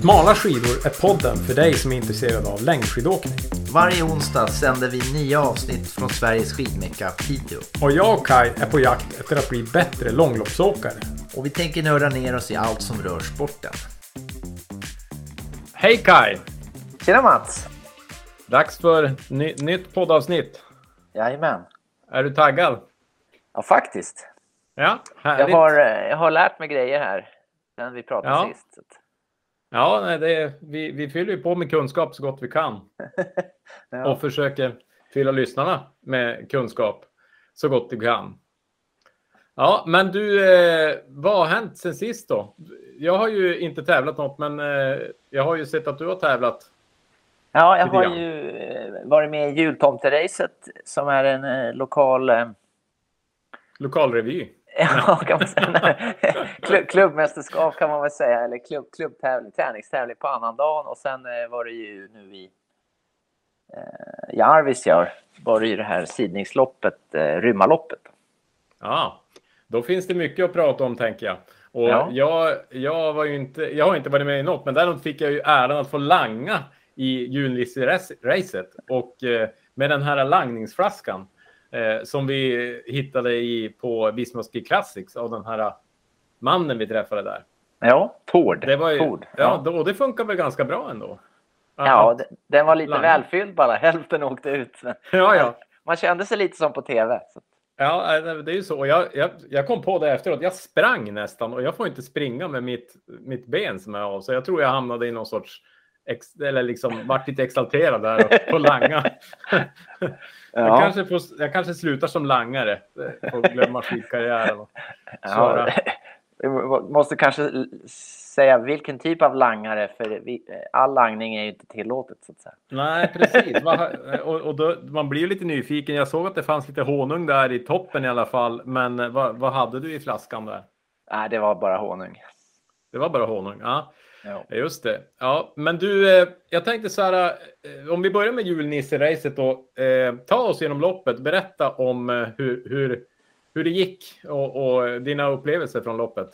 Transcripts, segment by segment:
Smala skidor är podden för dig som är intresserad av längdskidåkning. Varje onsdag sänder vi nya avsnitt från Sveriges skidmecka Piteå. Och jag och Kai är på jakt efter att bli bättre långloppsåkare. Och vi tänker nörda ner oss i allt som rör sporten. Hej Kai! Tjena Mats! Dags för ny nytt poddavsnitt. Jajamän. Är du taggad? Ja, faktiskt. Ja, Jag härligt. har, eh, jag har lärt mig grejer här sen vi pratade Ja. sist. Ja, nej, det vi, vi fyller ju på med kunskap så gott vi kan. Ja. och försöker fylla lyssnarna med kunskap så gott vi kan. Ja, men du, eh, vad har hänt sen sist då? Jag har ju inte tävlat något, men eh, jag har ju sett att du har tävlat. ja, jag har ju eh, varit med i jultomteracet som är en eh, lokal eh, Lokalrevy. Ja, kan man säga. Klubb, klubbmästerskap kan man väl säga, eller klubb, klubbtävling, träningstävling på annandagen. Och sen eh, var det ju nu i, eh, i Arvidsjaur var det ju det här sidningsloppet, eh, Rymmaloppet. Ja, då finns det mycket att prata om tänker jag. Och Ja. jag, jag, var ju inte, jag har inte varit med i något, men däremot fick jag ju äran att få langa i Junlissi-racet. Och eh, med den här langningsflaskan eh, som vi hittade i på Vismoski Classics av den här mannen vi träffade där. Ja, Tord. Det var ju, Tord. ja, då, det funkar väl ganska bra ändå. Ja, d- den var lite Lang. välfylld bara. Hälften åkte ut. Men ja, ja. man kände sig lite som på tv. Så. Ja, äh, det är ju så. Jag, jag, jag kom på det efteråt. Jag sprang nästan och jag får inte springa med mitt, mitt ben som är av. Så jag tror jag hamnade i någon sorts, ex, eller liksom vart lite exalterad där och på langa. Jag, Ja, kanske får, jag kanske slutar som langare och glömma skidkarriären. och ja, vi måste kanske säga vilken typ av langare, för all langning är ju inte tillåtet. Så att säga. Nej, precis. Och, och då, man blir ju lite nyfiken. Jag såg att det fanns lite honung där i toppen i alla fall. Men vad, vad hade du i flaskan där? Nej, det var bara honung. Det var bara honung? Ja. Ja. Just det. Ja, men du, eh, jag tänkte så här, eh, om vi börjar med julnisse-racet då. Eh, ta oss genom loppet. Berätta om eh, hur, hur, hur det gick och, och dina upplevelser från loppet.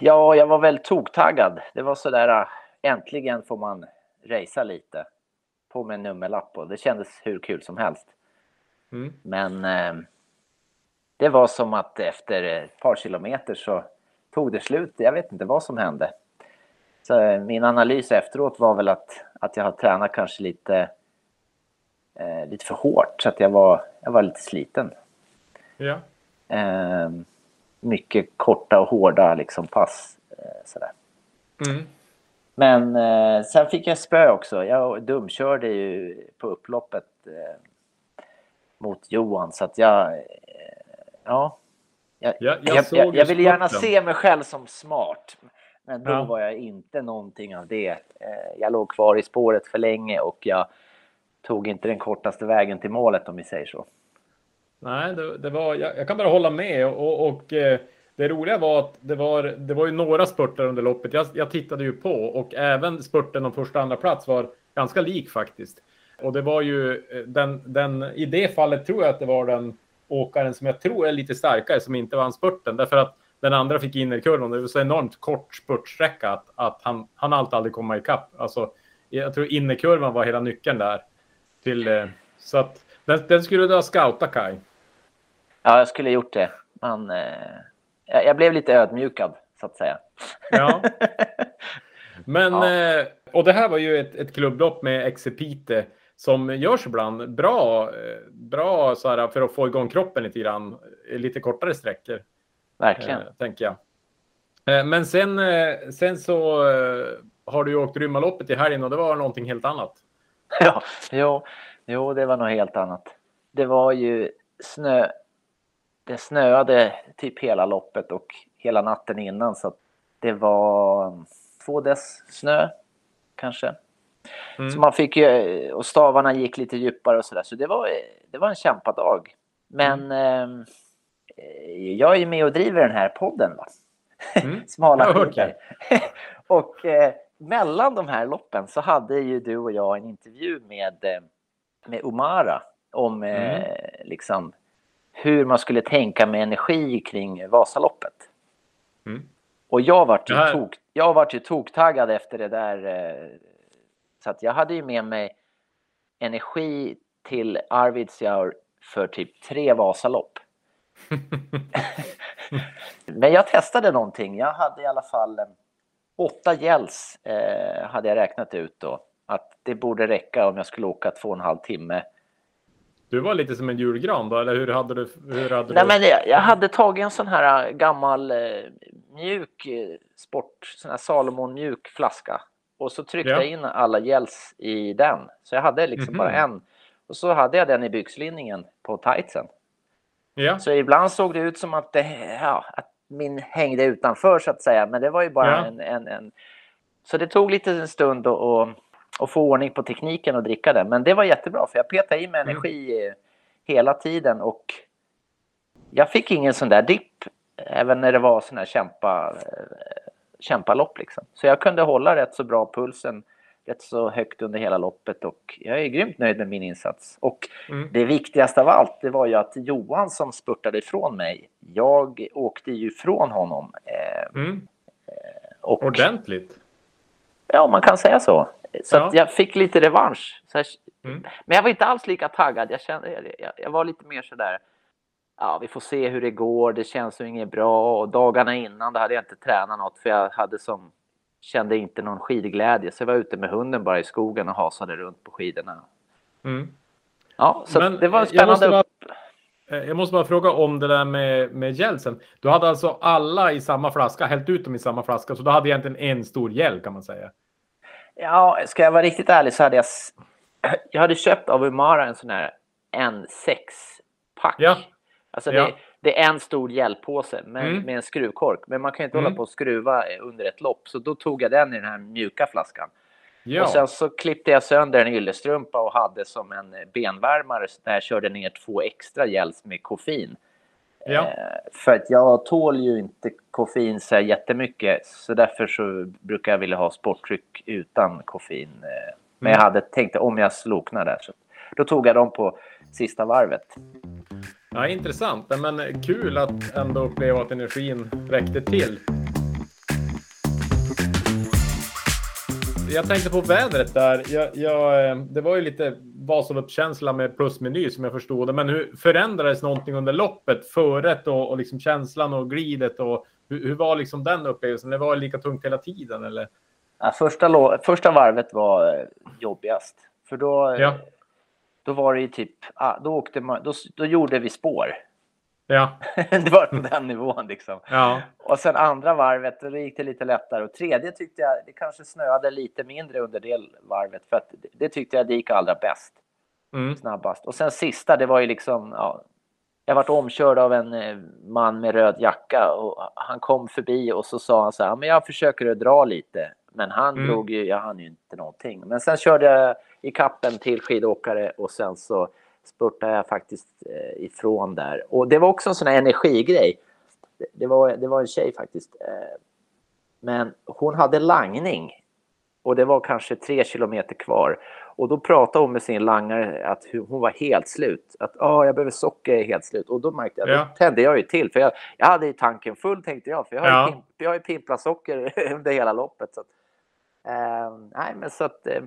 Ja, jag var väl toktaggad. Det var sådär, äh, äntligen får man racea lite. På med en nummerlapp och det kändes hur kul som helst. Mm. Men eh, det var som att efter ett par kilometer så tog det slut. Jag vet inte vad som hände. Så eh, min analys efteråt var väl att, att jag har tränat kanske lite, eh, lite för hårt. Så att jag var, jag var lite sliten. Ja. Eh, mycket korta och hårda liksom pass. Eh, sådär. Mm. Men eh, sen fick jag spö också. Jag dumkörde ju på upploppet eh, mot Johan så att jag... Eh, ja. Jag, Ja, jag jag, jag, jag vill gärna se mig själv som smart. Men då Ja. var jag inte någonting av det. Eh, jag låg kvar i spåret för länge och jag tog inte den kortaste vägen till målet om vi säger så. Nej, det, det var, jag, jag kan bara hålla med. Och, och eh, det roliga var att det var, det var ju några spurter under loppet. Jag, jag tittade ju på och även spurten om första och andra plats var ganska lik faktiskt. Och det var ju eh, den, den, i det fallet tror jag att det var den åkaren som jag tror är lite starkare som inte vann spurten. Därför att den andra fick innerkurvan. Det var så enormt kort spurtsträcka att, att han, han allt aldrig komma ikapp. Alltså, jag tror innerkurvan var hela nyckeln där. Till, eh, så att den, den skulle du ha scoutat Kaj. Ja, jag skulle gjort det. Man, eh, jag, jag blev lite ödmjukad så att säga. Ja. Men, Ja. eh, och det här var ju ett, ett klubblopp med Exepite som görs ibland. Bra, eh, bra så här, för att få igång kroppen lite grann. Lite kortare sträckor, Verkligen. eh, tänker jag. Eh, men sen, eh, sen så eh, har du ju åkt Rymmaloppet i helgen och det var någonting helt annat. Ja, jo, jo, det var något helt annat. Det var ju snö. Det snöade typ hela loppet och hela natten innan så att det var två dess snö kanske. Mm. Så man fick ju, och stavarna gick lite djupare och sådär. Så det var, det var en kämpadag. Men Mm. eh, jag är ju med och driver den här podden. Va? Mm. Smala skidor. och eh, mellan de här loppen så hade ju du och jag en intervju med, eh, med Omara om eh, Mm. liksom, hur man skulle tänka med energi kring Vasaloppet. Mm. Och jag vart ju tok, jag varit ju toktaggad efter det där. Eh, så att jag hade ju med mig energi till Arvidsjaur för typ tre Vasalopp. Men jag testade någonting. Jag hade i alla fall åtta gälls eh, hade jag räknat ut då. Att det borde räcka om jag skulle åka två och en halv timme. Du var lite som en julgran då, eller hur hade du? Hur hade Nej, du... men jag, jag hade tagit en sån här gammal eh, mjuk eh, sport, sån här Salomon mjuk flaska. Och så tryckte Ja. jag in alla gels i den. Så jag hade liksom Mhm. bara en. Och så hade jag den i byxlinningen på tightsen. Ja, Så ibland såg det ut som att, det, ja, att min hängde utanför så att säga. Men det var ju bara Ja. en, en, en... Så det tog lite en stund att, att, få ordning på tekniken och dricka den. Men det var jättebra för jag petade i mig Mm. energi eh, hela tiden och jag fick ingen sån där dipp även när det var sån här kämpa, eh, kämpalopp liksom. Så jag kunde hålla rätt så bra pulsen rätt så högt under hela loppet och jag är grymt nöjd med min insats. Och Mm. det viktigaste av allt, det var ju att Johan som spurtade ifrån mig, jag åkte ju ifrån honom. Eh, mm. och, ordentligt. ja, man kan säga så. Så Ja. jag fick lite revansch. Jag, Mm. Men jag var inte alls lika taggad. Jag, kände, jag, jag var lite mer sådär, ja vi får se hur det går, det känns ju inget bra. Och dagarna innan då hade jag inte tränat något för jag hade som, kände inte någon skidglädje. Så jag var ute med hunden bara i skogen och hasade runt på skidorna. Mm. Ja, så Men, det var en eh, jag måste spännande bara-. Eh, Jag måste bara fråga om det där med, med gelsen. Du hade alltså alla i samma flaska, hällt ut dem i samma flaska, så du hade egentligen en stor gel kan man säga. Ja, ska jag vara riktigt ärlig så hade jag... Jag hade köpt av Umara en sån här N6-pack. Ja. Alltså Ja. det, det är en stor gälpåse med, Mm. med en skruvkork. Men man kan ju inte Mm. hålla på och skruva under ett lopp. Så då tog jag den i den här mjuka flaskan. Ja, Och sen så klippte jag sönder en yllestrumpa och hade som en benvärmare där jag körde ner två extra gels med koffein. ja. Eh, För att jag tål ju inte koffein så jättemycket. Så därför så brukar jag vilja ha sportdryck utan koffein. eh. Men jag Mm. hade tänkt om jag sloknar där. Så då tog jag dem på sista varvet. Ja intressant. Men kul att ändå uppleva att energin räckte till. Jag tänkte på vädret där. Jag, jag, eh, det var ju lite Vasaloppskänsla med plusmeny som jag förstod det. Men hur förändrades någonting under loppet? Föret och, och liksom känslan och glidet och hur, hur var liksom den upplevelsen? Det var lika tungt hela tiden eller? Ja, första, första varvet var eh, jobbigast. För då, eh, Ja. Då var det ju typ, ah, då, åkte man, då, då gjorde vi spår. Ja, det var på den nivån liksom. ja, Och sen andra varvet, då gick det lite lättare. Och tredje tyckte jag, det kanske snöade lite mindre under det varvet. För att det, tyckte jag det gick allra bäst, mm, snabbast. Och sen sista, det var ju liksom, ja, jag vart omkörd av en eh, man med röd jacka. Och han kom förbi och så sa han så här, men jag försöker att dra lite. Men han Mm. drog ju, jag hann ju inte någonting. Men sen körde jag i kappen till skidåkare och sen så spurtade jag faktiskt eh, ifrån där. Och det var också en sån här energigrej. Det, det, var, det var en tjej faktiskt. Eh, men hon hade langning. Och det var kanske tre kilometer kvar. Och då pratade hon med sin langare att hon var helt slut. Att ah, jag behöver socker, jag är helt slut. Och då märkte jag, Ja. då tände jag ju till. För jag, jag hade ju tanken full tänkte jag. För jag har, Ja. ju, pimp, jag har ju socker under hela loppet. Så nej, men så att eh,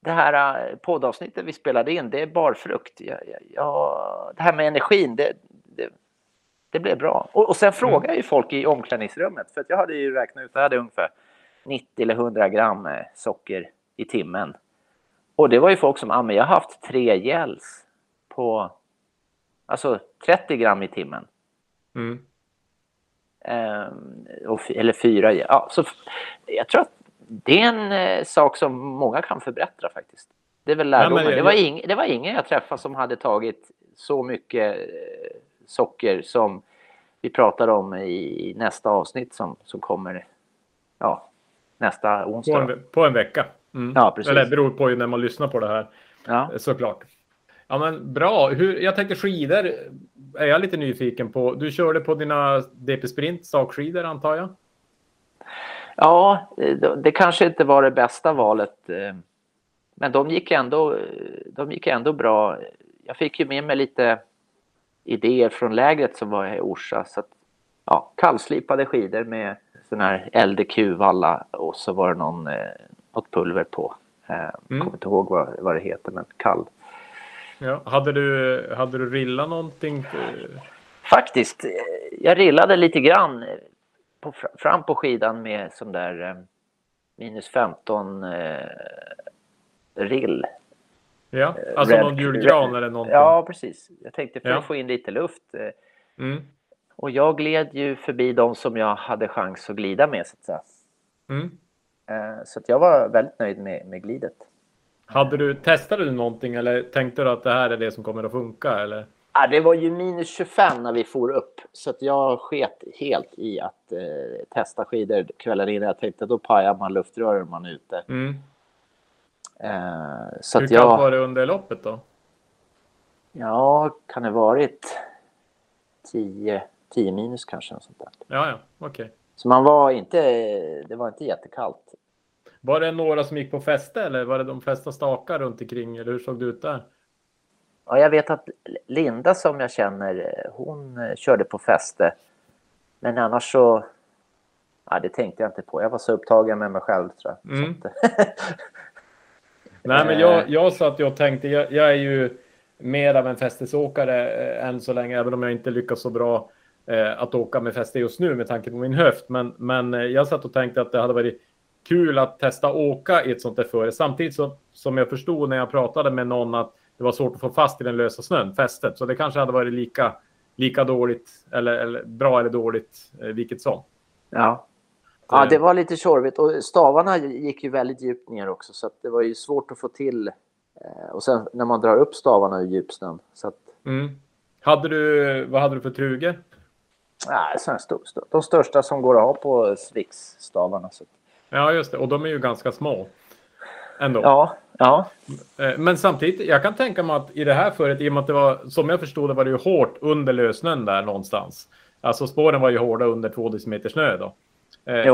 det här eh, poddavsnittet vi spelade in, det är barfrukt. Jag, jag, jag, det här med energin, det, det, det blev bra. Och, och sen frågade ju folk i omklädningsrummet, för att jag hade ju räknat ut, jag hade ungefär 90 eller 100 gram eh, socker i timmen. Och det var ju folk som, ah, men jag har haft tre gels på, alltså 30 gram i timmen. mm. Ehm, och, eller fyra. Ja, så jag tror att det är en eh, sak som många kan förbättra faktiskt. Det är väl men lärdomen. jag- det, var ing, det var ingen jag träffade som hade tagit så mycket eh, socker som vi pratar om i nästa avsnitt som, som kommer ja, nästa På, onsdag. då. en, på en vecka. Mm. Ja, precis. Eller det beror på när man lyssnar på det här. Ja. Såklart. Ja, men bra. Hur, jag tänkte skidor är jag lite nyfiken på. Du körde på dina DP Sprint sakskidor antar jag? Ja, det, kanske inte var det bästa valet. eh, Men de gick ändå, de gick ändå bra. Jag fick ju med mig lite idéer från lägret som var i Orsa. Så att, ja, kallslipade skidor med sån här LDQ-valla och så var det någon, eh, något pulver på. Eh, Mm. Kommer inte ihåg vad, vad det heter, men kall. Ja. Hade, du, hade du rillat någonting? Faktiskt, jag rillade lite grann på, fr- fram på skidan med sån där eh, minus 15 eh, rill. Ja, alltså Red- någon julgran Red- eller någonting? Ja, precis. Jag tänkte för Ja. att få in lite luft. eh, Mm. Och jag gled ju förbi de som jag hade chans att glida med så att. Mm. Eh, Så att jag var väldigt nöjd med, med glidet. Hade du, testade du någonting eller tänkte du att det här är det som kommer att funka? Eller? Ja, det var ju minus 25 när vi for upp så att jag sket helt i att eh, testa skidor kvällen innan. Jag tänkte då pajar man luftrören om man är ute. Mm. Eh, så Hur att kallt jag... var det under loppet då? Ja, kan det varit 10, 10 minus kanske. Något sånt där. Ja, ja, okej. Så man var inte... Det var inte jättekallt. Var det några som gick på fäste eller var det de flesta stakar runt omkring eller hur såg det ut där? Ja, jag vet att Linda som jag känner, hon eh, körde på fäste. Men annars så... Ja, det tänkte jag inte på. Jag var så upptagen med mig själv tror jag. Mm. Nej, men Eh. jag, jag satt och tänkte, jag, jag är ju mer av en fästesåkare eh, än så länge, även om jag inte lyckas så bra eh, att åka med fäste just nu med tanke på min höft. Men, men eh, jag satt och tänkte att det hade varit kul att testa åka i ett sånt där före. Samtidigt så, som jag förstod när jag pratade med någon att det var svårt att få fast i den lösa snön, fästet. Så det kanske hade varit lika, lika dåligt, eller, eller bra eller dåligt, eh, vilket som. ja. ja, det var lite tjorvigt. Och stavarna gick ju väldigt djupt ner också. Så att det var ju svårt att få till. Eh, Och sen när man drar upp stavarna ur djupsnön. Så att, Mm. Hade du, vad hade du för truge? ja, så här stor, stor, de största som går att ha på Swix-stavarna. Ja, just det. Och de är ju ganska små. Ändå. Ja, ja. Eh, Men samtidigt, jag kan tänka mig att i det här föret, i och med att det var, som jag förstod det, var det ju hårt under lösnön där någonstans. Alltså spåren var ju hårda under två decimeter snö då. Eh,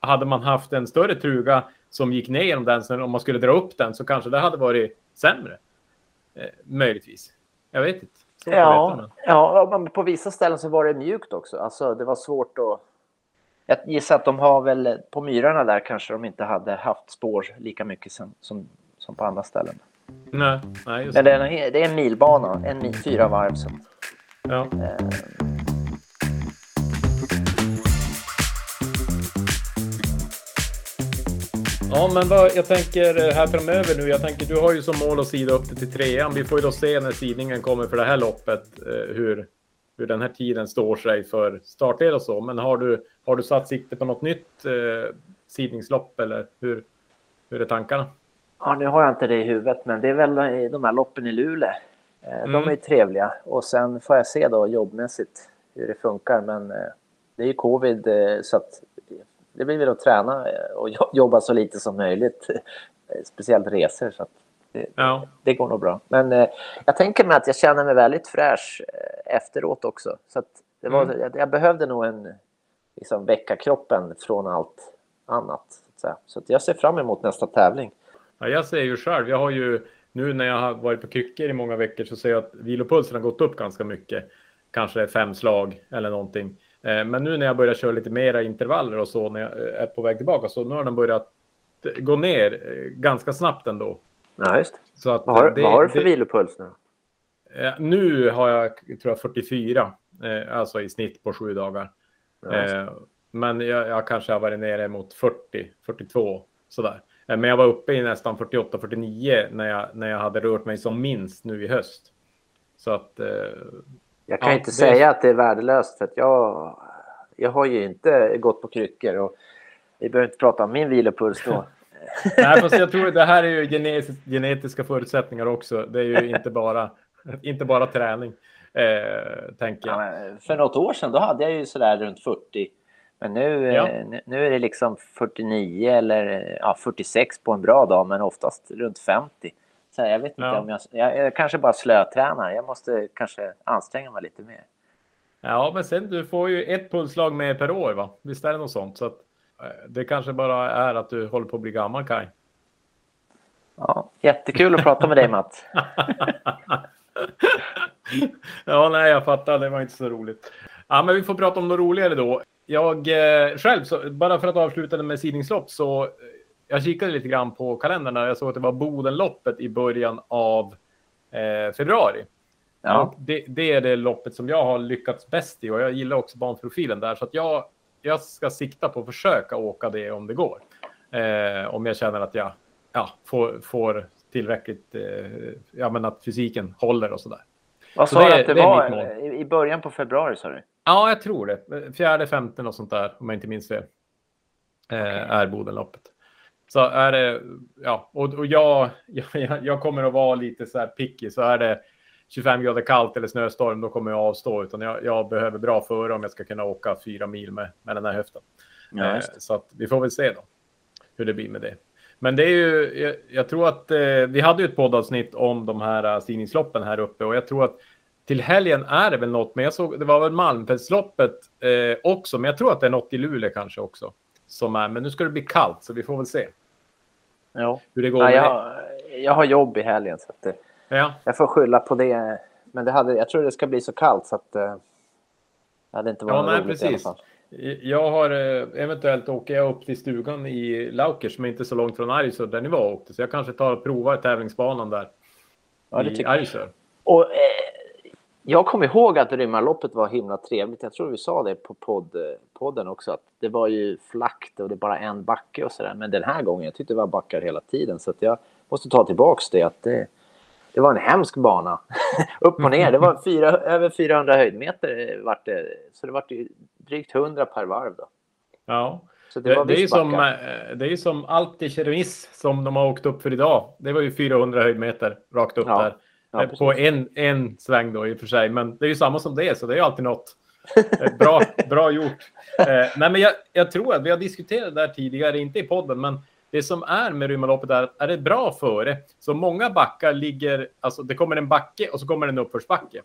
hade man haft en större truga som gick ner genom den snön, om man skulle dra upp den, så kanske det hade varit sämre. Eh, möjligtvis. Jag vet inte. Ja, veta, men- ja, men på vissa ställen så var det mjukt också. Alltså det var svårt att... Jag gissar att de har väl, på myrarna där kanske de inte hade haft spår lika mycket som, som, som på andra ställen. Nej, nej, just Men det. det är, en, det är en milbana, en mil, fyra varv. Så, Ja. eh, Ja, men vad, jag tänker eh, här framöver nu. Jag tänker, du har ju som mål att sida upp det till trean. Vi får ju då se när sidningen kommer för det här loppet eh, hur, hur den här tiden står sig för startled och så. Men har du, har du satt sikte på något nytt eh, sidningslopp eller hur, hur är tankarna? ja, nu har jag inte det i huvudet, men det är väl de här loppen i Luleå. Eh, Mm. De är ju trevliga och sen får jag se då jobbmässigt hur det funkar. Men eh, det är ju covid eh, så att det blir väl att träna eh, och jo- jobba så lite som möjligt. Speciellt resor. Så att det, Ja, det går nog bra. Men eh, jag tänker mig att jag känner mig väldigt fräsch eh, efteråt också. Så det var, Mm. jag, jag behövde nog en liksom, väcka kroppen från allt annat. Så så jag ser fram emot nästa tävling. ja jag ser ju själv. Jag har ju nu när jag har varit på kryckor i många veckor så ser jag att vilopulsen har gått upp ganska mycket. Kanske fem slag eller någonting. Eh, Men nu när jag börjar köra lite mera intervaller och så när jag eh, är på väg tillbaka så nu har den börjat gå ner ganska snabbt ändå. Ja, just. Så att Vad har, det- vad har du för det- vilopuls nu? eh, Nu har jag tror jag 44, eh, alltså i snitt på sju dagar. Ja. Eh, Men jag, jag kanske har varit nere mot 40, 42 sådär. Eh, Men jag var uppe i nästan 48, 49 när jag, när jag hade rört mig som minst nu i höst. Så att eh, Jag kan ja, inte det- säga att det är värdelöst för att jag, jag har ju inte gått på kryckor och vi behöver inte prata om min vilopuls då. Nej, fast jag tror det här är ju genetis- genetiska förutsättningar också. Det är ju inte bara, inte bara träning, eh, tänker Ja, jag. men för något år sedan då hade jag ju sådär runt 40. Men nu, eh, Ja. nu, är det liksom 49 eller ja, 46 på en bra dag men oftast runt 50. Så jag vet inte Ja. om jag, jag... Jag kanske bara slötränar. Jag måste kanske anstränga mig lite mer. Ja, men sen du får ju ett pulsslag med per år, va? Visst är det något sånt? Så att, det kanske bara är att du håller på att bli gammal, Kaj. Ja, jättekul att prata med dig Matt. ja, nej, jag fattar. Det var inte så roligt. Ja, men vi får prata om något roligare då. jag eh, själv, så, bara för att avsluta det med sidningslopp, så eh, jag kikade lite grann på kalendern och jag såg att det var Bodenloppet i början av eh, februari. Ja. Det, det, är det loppet som jag har lyckats bäst i och jag gillar också banprofilen där så att jag, jag ska sikta på att försöka åka det om det går. Eh, om jag känner att jag ja, får, får tillräckligt, eh, ja men att fysiken håller och sådär. Vad sa du att det, det var i början på februari sa du? Ja, jag tror det. Fjärde, femte och sånt där om jag inte minns fel. Eh, okay. Är Bodenloppet. Så är det, ja, och, och jag, jag, jag kommer att vara lite så här picky, så är det 25 grader kallt eller snöstorm, då kommer jag avstå. Utan jag, jag behöver bra före om jag ska kunna åka fyra mil med, med den här höften. Ja, eh, så att vi får väl se då hur det blir med det. Men det är ju, jag, jag tror att eh, vi hade ju ett poddavsnitt om de här uh, stigningsloppen här uppe och jag tror att till helgen är det väl något, men jag såg det var väl Malmfältsloppet eh, också, men jag tror att det är något i Luleå kanske också som är. Men nu ska det bli kallt så vi får väl se. Ja. Hur det går. Ja, jag, har, jag har jobb i helgen så att, ja. jag får skylla på det. Men det hade, jag tror det ska bli så kallt så att eh, det hade inte varit ja, nej, roligt precis. i alla fall. Jag har eh, eventuellt åker jag upp till stugan i Laukers som är inte så långt från Arvidsjaur där ni var och åkte. Så jag kanske tar och provar tävlingsbanan där. Ja, det i Arvidsjaur. Och eh, jag kommer ihåg att Rymmarloppet var himla trevligt. Jag tror vi sa det på podd, podden också. Att det var ju flackt och det är bara en backe och sådär. Men den här gången, jag tyckte det var backar hela tiden. Så jag måste ta tillbaks det. Att det, det var en hemsk bana. Upp och ner. Det var fyra, över 400 höjdmeter. Eh, vart det, så det var drygt 100 per varv. Då. Ja, så det, det, det är som, eh, det är som Alti som de har åkt upp för idag. Det var ju 400 höjdmeter rakt upp ja. där. Ja, eh, på en, en sväng då i och för sig. Men det är ju samma som det, så det är ju alltid något. bra, bra gjort. Eh, nej, men jag, jag, tror att vi har diskuterat det här tidigare, inte i podden, men det som är med Rymmarloppet är att är det bra före, så många backar ligger, alltså det kommer en backe och så kommer en uppförsbacke.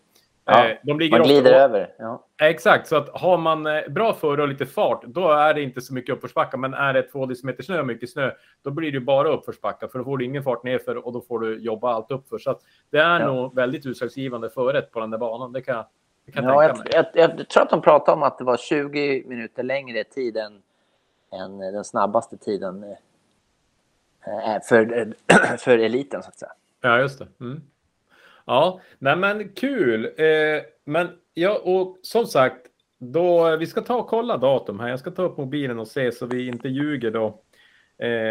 Ja, eh, de ligger man glider ofta, över. Ja. Exakt, så att har man eh, bra före och lite fart, då är det inte så mycket uppförsbacka. Men är det två decimeter snö och mycket snö, då blir det bara uppförsbacka. För då får du ingen fart nerför och då får du jobba allt uppför. Så att det är ja. nog väldigt utslagsgivande föret på den där banan. Det kan, det kan ja, jag, jag, jag, tror att de pratade om att det var 20 minuter längre tid än, än den snabbaste tiden eh, Eh, eh, för, eh, för eliten, så att säga. Ja, just det. Mm. Ja, nej men kul. Men ja, och som sagt, då, vi ska ta och kolla datum här. Jag ska ta upp mobilen och se så vi inte ljuger då.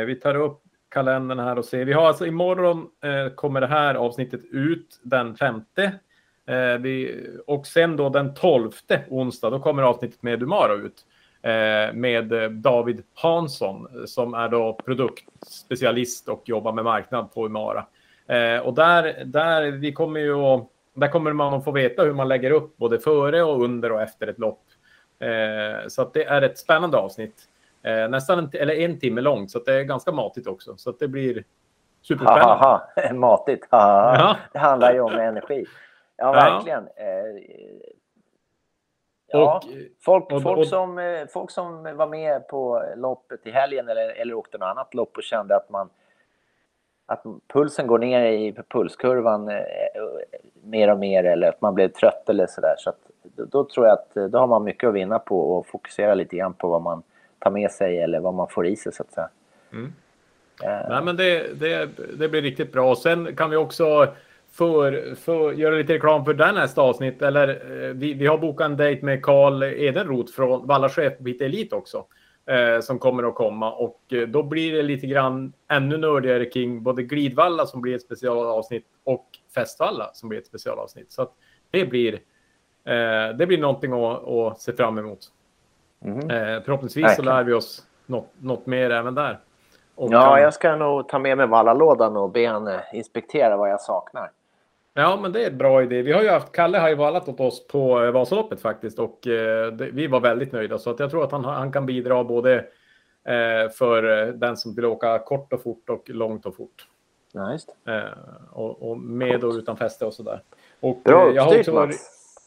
Vi tar upp kalendern här och ser. Vi har alltså imorgon eh, kommer det här avsnittet ut den femte. Eh, vi, och sen då den tolfte onsdag, då kommer avsnittet med Dumara ut. Eh, med David Hansson som är då produktspecialist och jobbar med marknad på Umara. Eh, och där, där, vi kommer ju att, där kommer man att få veta hur man lägger upp både före och under och efter ett lopp. Eh, så att det är ett spännande avsnitt. Nästan en, eller en timme långt, så att det är ganska matigt också. Så att det blir superspännande. Aha, matigt. Aha. Ja. Det handlar ju om energi. Ja, verkligen. Ja. Eh, ja, och, folk, och, folk, som, eh, folk som var med på loppet i helgen eller, eller åkte något annat lopp och kände att man att pulsen går ner i pulskurvan eh, mer och mer eller att man blir trött eller sådär. Så, så då, tror jag att eh, då har man mycket att vinna på att fokusera lite grann på vad man tar med sig eller vad man får i sig så att säga. Mm. Uh. Nej, men det, det, det blir riktigt bra. Och sen kan vi också för, för göra lite reklam för den nästa avsnitt. Eller vi, vi har bokat en dejt med Karl Edenroth från Vallachef på Elit också eh, som kommer att komma och eh, då blir det lite grann ännu nördigare kring både Glidvalla som blir ett specialavsnitt och Festvalla som blir ett specialavsnitt. Så att det blir eh, det blir någonting att, att se fram emot. Mm. Eh, förhoppningsvis så lär vi oss något, något mer även där. Och ja, kan... jag ska nog ta med mig vallalådan och be han inspektera vad jag saknar. Ja, men det är en bra idé. Vi har ju haft, Kalle har ju vallat åt oss på eh, Vasaloppet faktiskt och eh, det, vi var väldigt nöjda så att jag tror att han, han kan bidra både eh, för den som vill åka kort och fort och långt och fort. Just eh, och, och, med och utan fäste och sådär. Och, Bra eh, jag har också varit,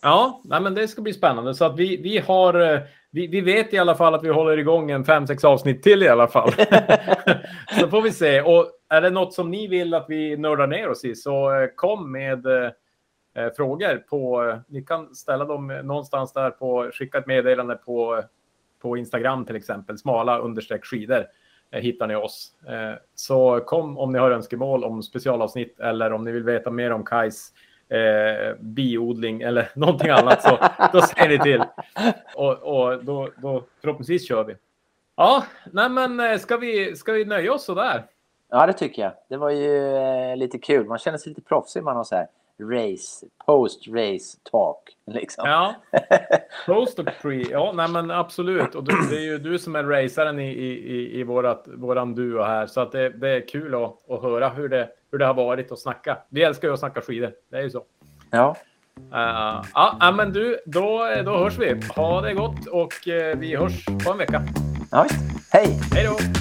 Ja, nej, men det ska bli spännande så att vi, vi har eh, vi, vi vet i alla fall att vi håller igång en fem, sex avsnitt till i alla fall. så får vi se. Och är det något som ni vill att vi nördar ner oss i så eh, kom med eh, eh frågor på. Eh, ni kan ställa dem någonstans där på skicka ett meddelande på på Instagram till exempel, smala understreck skidor eh, hittar ni oss. Eh, så kom om ni har önskemål om specialavsnitt eller om ni vill veta mer om Kajs eh, biodling eller någonting annat så då säger ni till. Och, och då, då förhoppningsvis kör vi. Ja, nej men ska vi, ska vi nöja oss så där? Ja, det tycker jag. Det var ju eh, lite kul. Man känner sig lite proffsig man har så här race, post-race talk. Liksom. Ja, post och pre. Ja, nej men absolut. Och du, det är ju du som är racaren i, i, i vårat, våran duo här. Så att det, det är kul att, att höra hur det, hur det har varit att snacka. Vi älskar ju att snacka skidor. Det är ju så. Ja. Uh, ja, men du, då, då hörs vi. Ha det gott och uh, vi hörs på en vecka. Ja, hej! Hej då!